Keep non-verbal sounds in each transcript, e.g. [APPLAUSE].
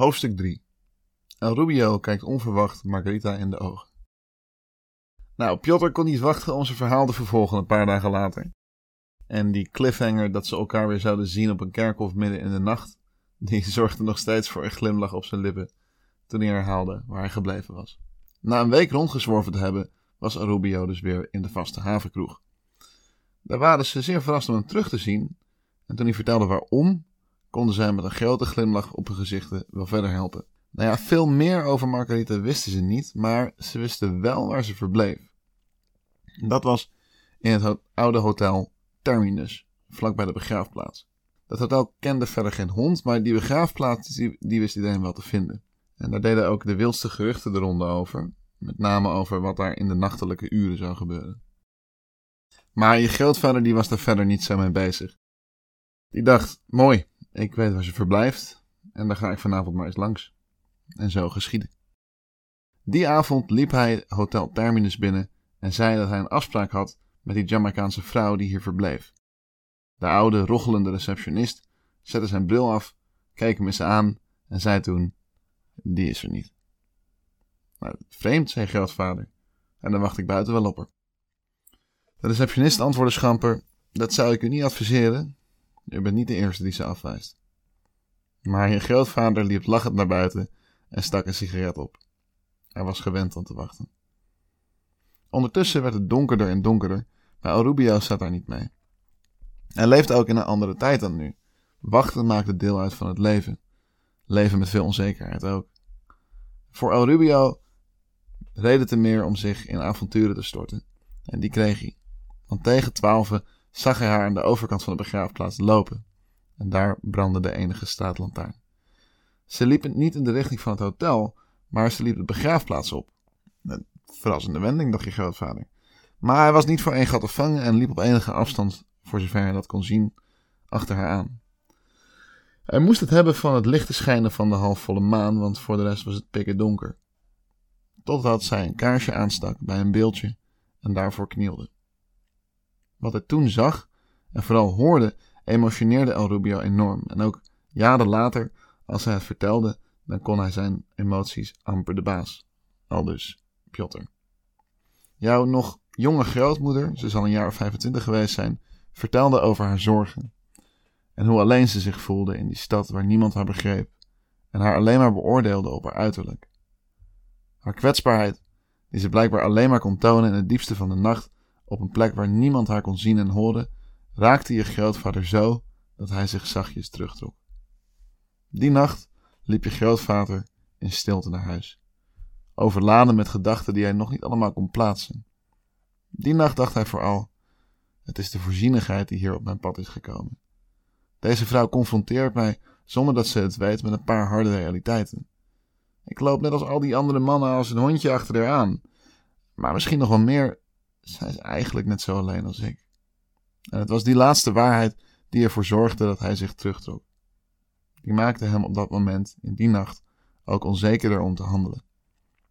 Hoofdstuk 3 El Rubio kijkt onverwacht Margarita in de ogen. Nou, Piotr kon niet wachten om zijn verhaal te vervolgen een paar dagen later. En die cliffhanger dat ze elkaar weer zouden zien op een kerkhof midden in de nacht, die [LAUGHS] zorgde nog steeds voor een glimlach op zijn lippen toen hij herhaalde waar hij gebleven was. Na een week rondgezworven te hebben, was Arubio dus weer in de vaste havenkroeg. Daar waren ze zeer verrast om hem terug te zien, en toen hij vertelde waarom, konden zij met een grote glimlach op hun gezichten wel verder helpen. Nou ja, veel meer over Margarita wisten ze niet, maar ze wisten wel waar ze verbleef. Dat was in het oude hotel Terminus, vlakbij de begraafplaats. Dat hotel kende verder geen hond, maar die begraafplaats die, die wist iedereen wel te vinden. En daar deden ook de wildste geruchten de ronde over. Met name over wat daar in de nachtelijke uren zou gebeuren. Maar je grootvader die was daar verder niet zo mee bezig. Die dacht, mooi, ik weet waar ze verblijft en daar ga ik vanavond maar eens langs. En zo geschiedde. Die avond liep hij Hotel Terminus binnen en zei dat hij een afspraak had met die Jamaicaanse vrouw die hier verbleef. De oude, rochelende receptionist zette zijn bril af, keek hem eens aan en zei toen: Die is er niet. Nou, vreemd, zei grootvader. En dan wacht ik buiten wel op haar. De receptionist antwoordde schamper: Dat zou ik u niet adviseren. U bent niet de eerste die ze afwijst. Maar je grootvader liep lachend naar buiten en stak een sigaret op. Hij was gewend om te wachten. Ondertussen werd het donkerder en donkerder, maar El Rubio zat daar niet mee. Hij leefde ook in een andere tijd dan nu. Wachten maakte deel uit van het leven. Leven met veel onzekerheid ook. Voor El Rubio reden te meer om zich in avonturen te storten. En die kreeg hij. Want tegen twaalf zag hij haar aan de overkant van de begraafplaats lopen. En daar brandde de enige straatlantaarn. Ze liepen niet in de richting van het hotel, maar ze liep de begraafplaats op. Een verrassende wending, dacht je grootvader. Maar hij was niet voor één gat te vangen en liep op enige afstand, voor zover hij dat kon zien, achter haar aan. Hij moest het hebben van het lichte schijnen van de halfvolle maan, want voor de rest was het pikken donker. Totdat zij een kaarsje aanstak bij een beeldje en daarvoor knielde. Wat hij toen zag en vooral hoorde, emotioneerde El Rubio enorm. En ook jaren later, als hij het vertelde, dan kon hij zijn emoties amper de baas. Aldus Piotr. Jouw nog jonge grootmoeder, ze zal een jaar of 25 geweest zijn, vertelde over haar zorgen. En hoe alleen ze zich voelde in die stad waar niemand haar begreep en haar alleen maar beoordeelde op haar uiterlijk. Haar kwetsbaarheid, die ze blijkbaar alleen maar kon tonen in het diepste van de nacht op een plek waar niemand haar kon zien en horen, raakte je grootvader zo dat hij zich zachtjes terugtrok. Die nacht liep je grootvader in stilte naar huis, overladen met gedachten die hij nog niet allemaal kon plaatsen. Die nacht dacht hij vooral: Het is de voorzienigheid die hier op mijn pad is gekomen. Deze vrouw confronteert mij zonder dat ze het weet met een paar harde realiteiten. Ik loop net als al die andere mannen als een hondje achter haar aan. Maar misschien nog wel meer, zij is eigenlijk net zo alleen als ik. En het was die laatste waarheid die ervoor zorgde dat hij zich terugtrok. Die maakte hem op dat moment, in die nacht, ook onzekerder om te handelen.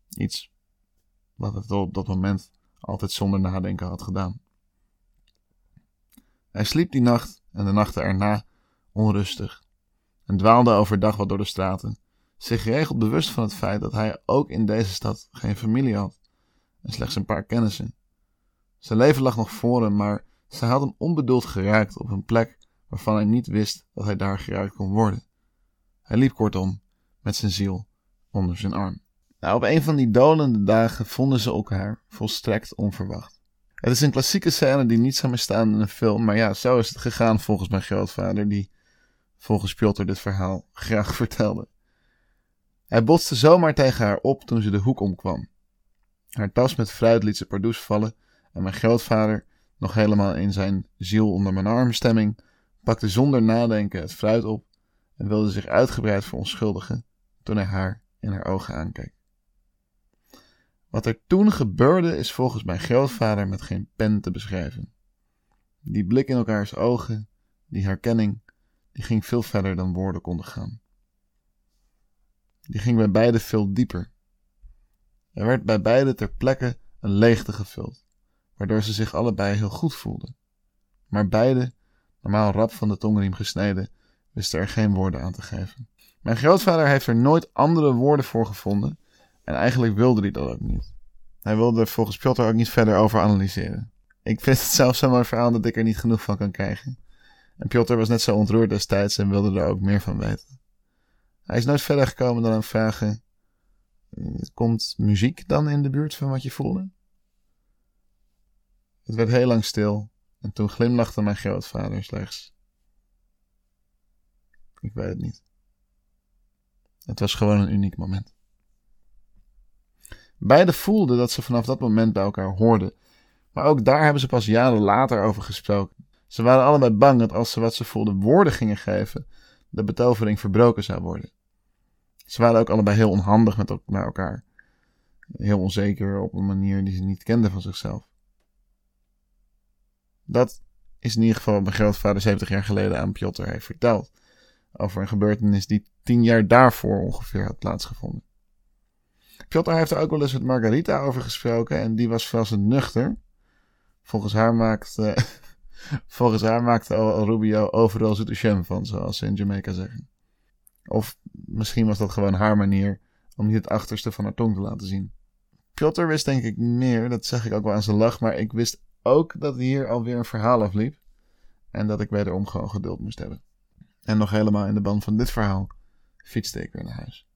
Iets wat hij op dat moment altijd zonder nadenken had gedaan. Hij sliep die nacht en de nachten erna onrustig en dwaalde overdag wat door de straten, zich geregeld bewust van het feit dat hij ook in deze stad geen familie had en slechts een paar kennissen. Zijn leven lag nog voor hem, maar zij had hem onbedoeld geraakt op een plek waarvan hij niet wist dat hij daar geraakt kon worden. Hij liep kortom met zijn ziel onder zijn arm. Nou, op een van die dolende dagen vonden ze elkaar volstrekt onverwacht. Het is een klassieke scène die niet zou meer staan in een film, maar ja, zo is het gegaan volgens mijn grootvader, die volgens Piotr dit verhaal [LAUGHS] graag vertelde. Hij botste zomaar tegen haar op toen ze de hoek omkwam. Haar tas met fruit liet ze pardoes vallen en mijn grootvader, nog helemaal in zijn ziel onder mijn arm stemming, pakte zonder nadenken het fruit op en wilde zich uitgebreid verontschuldigen toen hij haar in haar ogen aankeek. Wat er toen gebeurde is volgens mijn grootvader met geen pen te beschrijven. Die blik in elkaars ogen, die herkenning, die ging veel verder dan woorden konden gaan. Die ging bij beiden veel dieper. Er werd bij beiden ter plekke een leegte gevuld, waardoor ze zich allebei heel goed voelden. Maar beide, normaal rap van de tongriem gesneden, wisten er geen woorden aan te geven. Mijn grootvader heeft er nooit andere woorden voor gevonden en eigenlijk wilde hij dat ook niet. Hij wilde er volgens Piotr ook niet verder over analyseren. Ik vind het zelf zo'n verhaal dat ik er niet genoeg van kan krijgen. En Piotr was net zo ontroerd destijds en wilde er ook meer van weten. Hij is nooit verder gekomen dan aan vragen: Komt muziek dan in de buurt van wat je voelde? Het werd heel lang stil en toen glimlachte mijn grootvader slechts. Ik weet het niet. Het was gewoon een uniek moment. Beiden voelden dat ze vanaf dat moment bij elkaar hoorden. Maar ook daar hebben ze pas jaren later over gesproken. Ze waren allebei bang dat als ze wat ze voelden woorden gingen geven, de betovering verbroken zou worden. Ze waren ook allebei heel onhandig met elkaar. Heel onzeker op een manier die ze niet kenden van zichzelf. Dat is in ieder geval wat mijn grootvader 70 jaar geleden aan Piotr heeft verteld. Over een gebeurtenis die tien jaar daarvoor ongeveer had plaatsgevonden. Piotr heeft er ook wel eens met Margarita over gesproken en die was verrassend nuchter. Volgens haar maakte, [LAUGHS] volgens haar maakte Al Rubio overal zoete jam van, zoals ze in Jamaica zeggen. Of misschien was dat gewoon haar manier om niet het achterste van haar tong te laten zien. Piotr wist denk ik meer, dat zeg ik ook wel aan zijn lach, maar ik wist ook dat hier alweer een verhaal afliep. En dat ik wederom gewoon geduld moest hebben. En nog helemaal in de band van dit verhaal fietste ik weer naar huis.